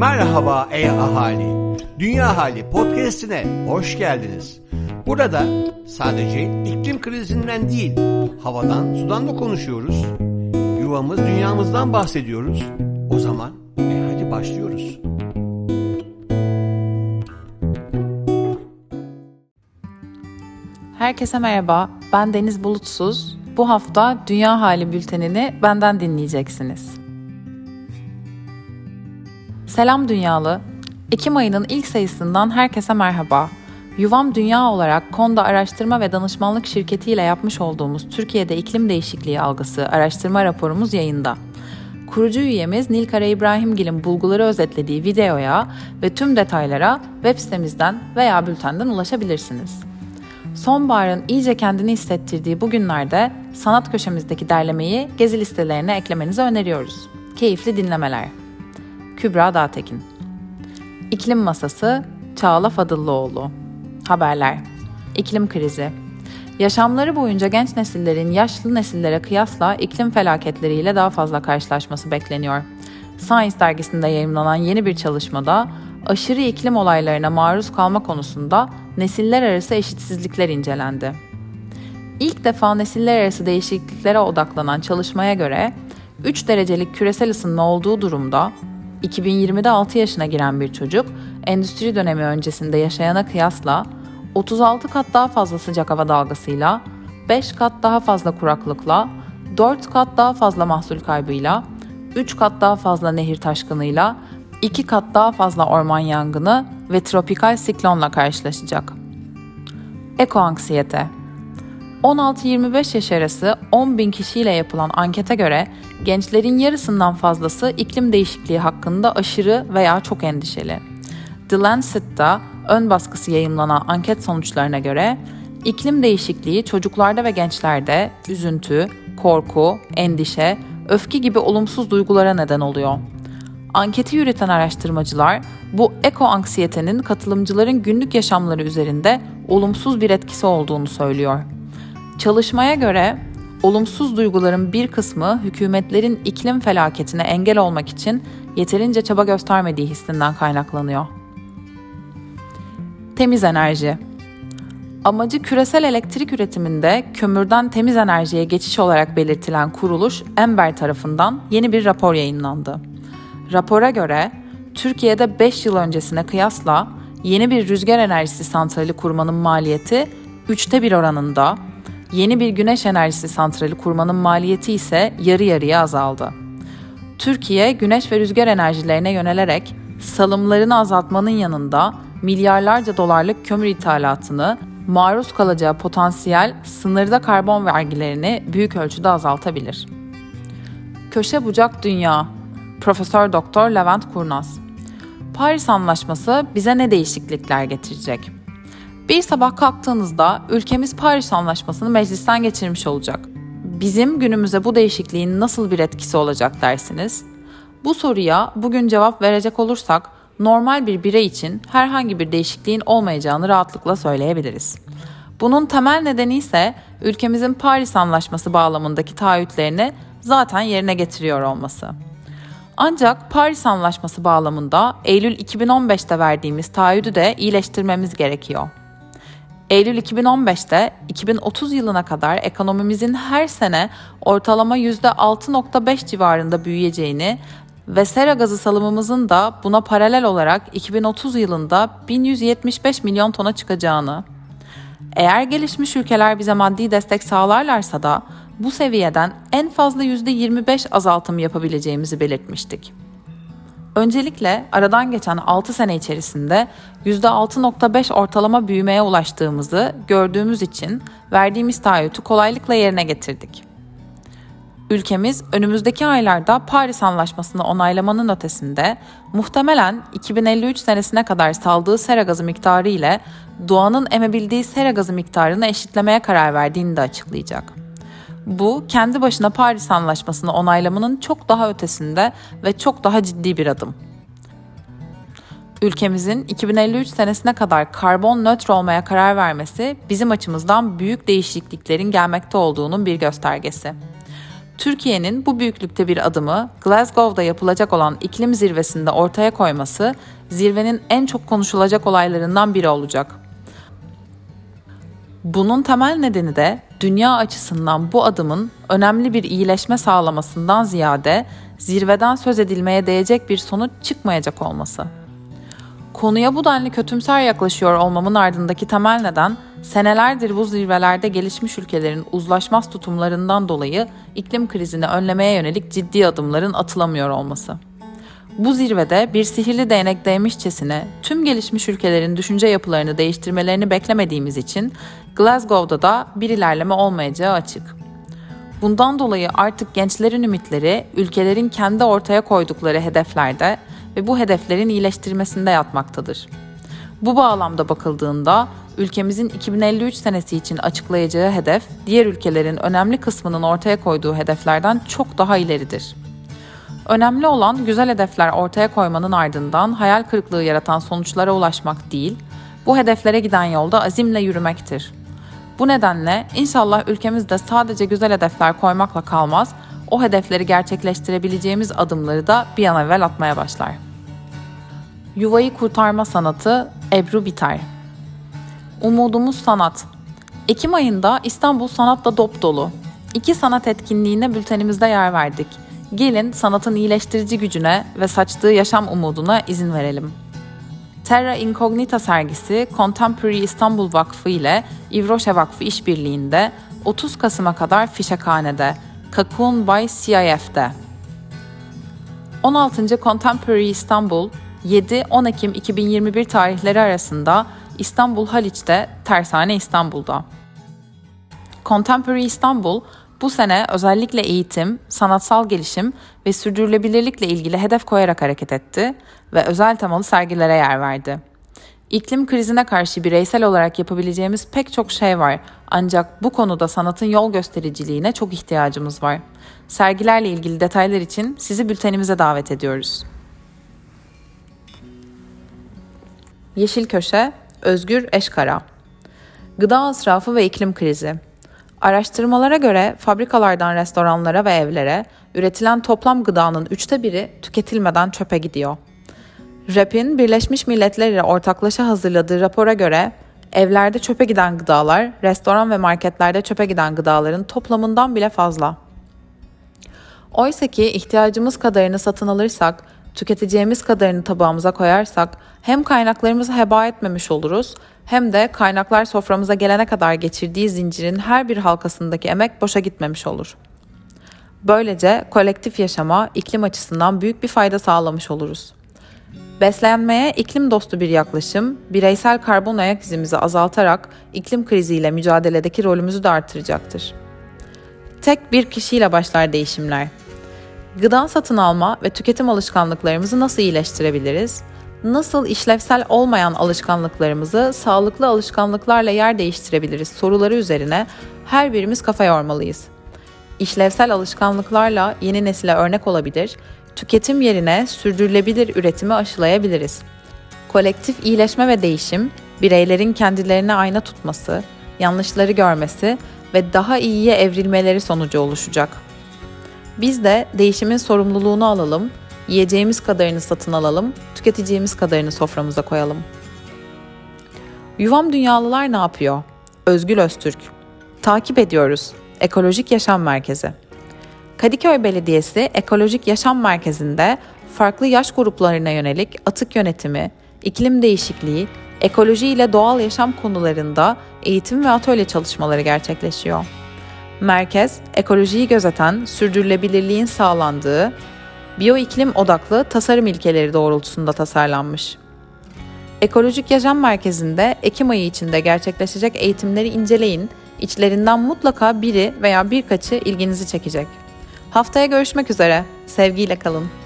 Merhaba ey ahali. Dünya Hali podcast'ine hoş geldiniz. Burada sadece iklim krizinden değil, havadan, sudan da konuşuyoruz. Yuvamız, dünyamızdan bahsediyoruz. O zaman e hadi başlıyoruz. Herkese merhaba, ben Deniz Bulutsuz. Bu hafta Dünya Hali bültenini benden dinleyeceksiniz. Selam Dünyalı. Ekim ayının ilk sayısından herkese merhaba. Yuvam Dünya olarak Konda Araştırma ve Danışmanlık Şirketi ile yapmış olduğumuz Türkiye'de iklim değişikliği algısı araştırma raporumuz yayında. Kurucu üyemiz Nilkara İbrahimgil'in bulguları özetlediği videoya ve tüm detaylara web sitemizden veya bültenden ulaşabilirsiniz. Sonbaharın iyice kendini hissettirdiği bu günlerde sanat köşemizdeki derlemeyi gezi listelerine eklemenizi öneriyoruz. Keyifli dinlemeler. Kübra Dağtekin İklim Masası Çağla Fadıllıoğlu Haberler İklim krizi Yaşamları boyunca genç nesillerin yaşlı nesillere kıyasla iklim felaketleriyle daha fazla karşılaşması bekleniyor. Science dergisinde yayınlanan yeni bir çalışmada aşırı iklim olaylarına maruz kalma konusunda nesiller arası eşitsizlikler incelendi. İlk defa nesiller arası değişikliklere odaklanan çalışmaya göre 3 derecelik küresel ısınma olduğu durumda 2020'de 6 yaşına giren bir çocuk endüstri dönemi öncesinde yaşayana kıyasla 36 kat daha fazla sıcak hava dalgasıyla, 5 kat daha fazla kuraklıkla, 4 kat daha fazla mahsul kaybıyla, 3 kat daha fazla nehir taşkınıyla, 2 kat daha fazla orman yangını ve tropikal siklonla karşılaşacak. Ekoanksiyete 16-25 yaş arası 10 bin kişiyle yapılan ankete göre gençlerin yarısından fazlası iklim değişikliği hakkında aşırı veya çok endişeli. The Lancet'ta ön baskısı yayımlanan anket sonuçlarına göre iklim değişikliği çocuklarda ve gençlerde üzüntü, korku, endişe, öfke gibi olumsuz duygulara neden oluyor. Anketi yürüten araştırmacılar bu eko-anksiyetenin katılımcıların günlük yaşamları üzerinde olumsuz bir etkisi olduğunu söylüyor. Çalışmaya göre olumsuz duyguların bir kısmı hükümetlerin iklim felaketine engel olmak için yeterince çaba göstermediği hissinden kaynaklanıyor. Temiz enerji Amacı küresel elektrik üretiminde kömürden temiz enerjiye geçiş olarak belirtilen kuruluş Ember tarafından yeni bir rapor yayınlandı. Rapora göre Türkiye'de 5 yıl öncesine kıyasla yeni bir rüzgar enerjisi santrali kurmanın maliyeti 3'te 1 oranında, yeni bir güneş enerjisi santrali kurmanın maliyeti ise yarı yarıya azaldı. Türkiye, güneş ve rüzgar enerjilerine yönelerek salımlarını azaltmanın yanında milyarlarca dolarlık kömür ithalatını, maruz kalacağı potansiyel sınırda karbon vergilerini büyük ölçüde azaltabilir. Köşe bucak dünya Profesör Doktor Levent Kurnaz. Paris Anlaşması bize ne değişiklikler getirecek? Bir sabah kalktığınızda ülkemiz Paris Anlaşması'nı meclisten geçirmiş olacak. Bizim günümüze bu değişikliğin nasıl bir etkisi olacak dersiniz? Bu soruya bugün cevap verecek olursak normal bir birey için herhangi bir değişikliğin olmayacağını rahatlıkla söyleyebiliriz. Bunun temel nedeni ise ülkemizin Paris Anlaşması bağlamındaki taahhütlerini zaten yerine getiriyor olması. Ancak Paris Anlaşması bağlamında Eylül 2015'te verdiğimiz taahhüdü de iyileştirmemiz gerekiyor. Eylül 2015'te 2030 yılına kadar ekonomimizin her sene ortalama %6.5 civarında büyüyeceğini ve sera gazı salımımızın da buna paralel olarak 2030 yılında 1175 milyon tona çıkacağını, eğer gelişmiş ülkeler bize maddi destek sağlarlarsa da bu seviyeden en fazla %25 azaltım yapabileceğimizi belirtmiştik. Öncelikle aradan geçen 6 sene içerisinde %6.5 ortalama büyümeye ulaştığımızı gördüğümüz için verdiğimiz taahhütü kolaylıkla yerine getirdik. Ülkemiz önümüzdeki aylarda Paris Anlaşması'nı onaylamanın ötesinde muhtemelen 2053 senesine kadar saldığı sera gazı miktarı ile doğanın emebildiği sera gazı miktarını eşitlemeye karar verdiğini de açıklayacak. Bu kendi başına Paris Anlaşması'nı onaylamanın çok daha ötesinde ve çok daha ciddi bir adım. Ülkemizin 2053 senesine kadar karbon nötr olmaya karar vermesi bizim açımızdan büyük değişikliklerin gelmekte olduğunun bir göstergesi. Türkiye'nin bu büyüklükte bir adımı Glasgow'da yapılacak olan iklim zirvesinde ortaya koyması zirvenin en çok konuşulacak olaylarından biri olacak. Bunun temel nedeni de dünya açısından bu adımın önemli bir iyileşme sağlamasından ziyade zirveden söz edilmeye değecek bir sonuç çıkmayacak olması. Konuya bu denli kötümser yaklaşıyor olmamın ardındaki temel neden, senelerdir bu zirvelerde gelişmiş ülkelerin uzlaşmaz tutumlarından dolayı iklim krizini önlemeye yönelik ciddi adımların atılamıyor olması. Bu zirvede bir sihirli değnek değmişçesine tüm gelişmiş ülkelerin düşünce yapılarını değiştirmelerini beklemediğimiz için Glasgow'da da bir ilerleme olmayacağı açık. Bundan dolayı artık gençlerin ümitleri ülkelerin kendi ortaya koydukları hedeflerde ve bu hedeflerin iyileştirmesinde yatmaktadır. Bu bağlamda bakıldığında ülkemizin 2053 senesi için açıklayacağı hedef diğer ülkelerin önemli kısmının ortaya koyduğu hedeflerden çok daha ileridir. Önemli olan güzel hedefler ortaya koymanın ardından hayal kırıklığı yaratan sonuçlara ulaşmak değil, bu hedeflere giden yolda azimle yürümektir. Bu nedenle inşallah ülkemizde sadece güzel hedefler koymakla kalmaz, o hedefleri gerçekleştirebileceğimiz adımları da bir an evvel atmaya başlar. Yuvayı kurtarma sanatı Ebru Biter Umudumuz sanat. Ekim ayında İstanbul sanatla dop dolu. İki sanat etkinliğine bültenimizde yer verdik. Gelin sanatın iyileştirici gücüne ve saçtığı yaşam umuduna izin verelim. Terra Incognita sergisi Contemporary İstanbul Vakfı ile İvroşe Vakfı işbirliğinde 30 Kasım'a kadar Fişekhane'de, Cocoon by CIF'de. 16. Contemporary İstanbul 7-10 Ekim 2021 tarihleri arasında İstanbul Haliç'te, Tersane İstanbul'da. Contemporary İstanbul bu sene özellikle eğitim, sanatsal gelişim ve sürdürülebilirlikle ilgili hedef koyarak hareket etti ve özel temalı sergilere yer verdi. İklim krizine karşı bireysel olarak yapabileceğimiz pek çok şey var ancak bu konuda sanatın yol göstericiliğine çok ihtiyacımız var. Sergilerle ilgili detaylar için sizi bültenimize davet ediyoruz. Yeşil Köşe, Özgür Eşkara Gıda asrafı ve iklim krizi Araştırmalara göre fabrikalardan restoranlara ve evlere üretilen toplam gıdanın üçte biri tüketilmeden çöpe gidiyor. RAP'in Birleşmiş Milletler ile ortaklaşa hazırladığı rapora göre evlerde çöpe giden gıdalar, restoran ve marketlerde çöpe giden gıdaların toplamından bile fazla. Oysa ki ihtiyacımız kadarını satın alırsak, tüketeceğimiz kadarını tabağımıza koyarsak hem kaynaklarımızı heba etmemiş oluruz hem de kaynaklar soframıza gelene kadar geçirdiği zincirin her bir halkasındaki emek boşa gitmemiş olur. Böylece kolektif yaşama iklim açısından büyük bir fayda sağlamış oluruz. Beslenmeye iklim dostu bir yaklaşım, bireysel karbon ayak izimizi azaltarak iklim kriziyle mücadeledeki rolümüzü de artıracaktır. Tek bir kişiyle başlar değişimler. Gıda satın alma ve tüketim alışkanlıklarımızı nasıl iyileştirebiliriz? Nasıl işlevsel olmayan alışkanlıklarımızı sağlıklı alışkanlıklarla yer değiştirebiliriz soruları üzerine her birimiz kafa yormalıyız. İşlevsel alışkanlıklarla yeni nesile örnek olabilir, tüketim yerine sürdürülebilir üretimi aşılayabiliriz. Kolektif iyileşme ve değişim, bireylerin kendilerine ayna tutması, yanlışları görmesi ve daha iyiye evrilmeleri sonucu oluşacak. Biz de değişimin sorumluluğunu alalım, yiyeceğimiz kadarını satın alalım, tüketeceğimiz kadarını soframıza koyalım. Yuvam Dünyalılar ne yapıyor? Özgül Öztürk. Takip ediyoruz. Ekolojik Yaşam Merkezi. Kadıköy Belediyesi Ekolojik Yaşam Merkezi'nde farklı yaş gruplarına yönelik atık yönetimi, iklim değişikliği, ekoloji ile doğal yaşam konularında eğitim ve atölye çalışmaları gerçekleşiyor. Merkez, ekolojiyi gözeten, sürdürülebilirliğin sağlandığı, biyoiklim odaklı tasarım ilkeleri doğrultusunda tasarlanmış. Ekolojik Yaşam Merkezi'nde Ekim ayı içinde gerçekleşecek eğitimleri inceleyin, içlerinden mutlaka biri veya birkaçı ilginizi çekecek. Haftaya görüşmek üzere, sevgiyle kalın.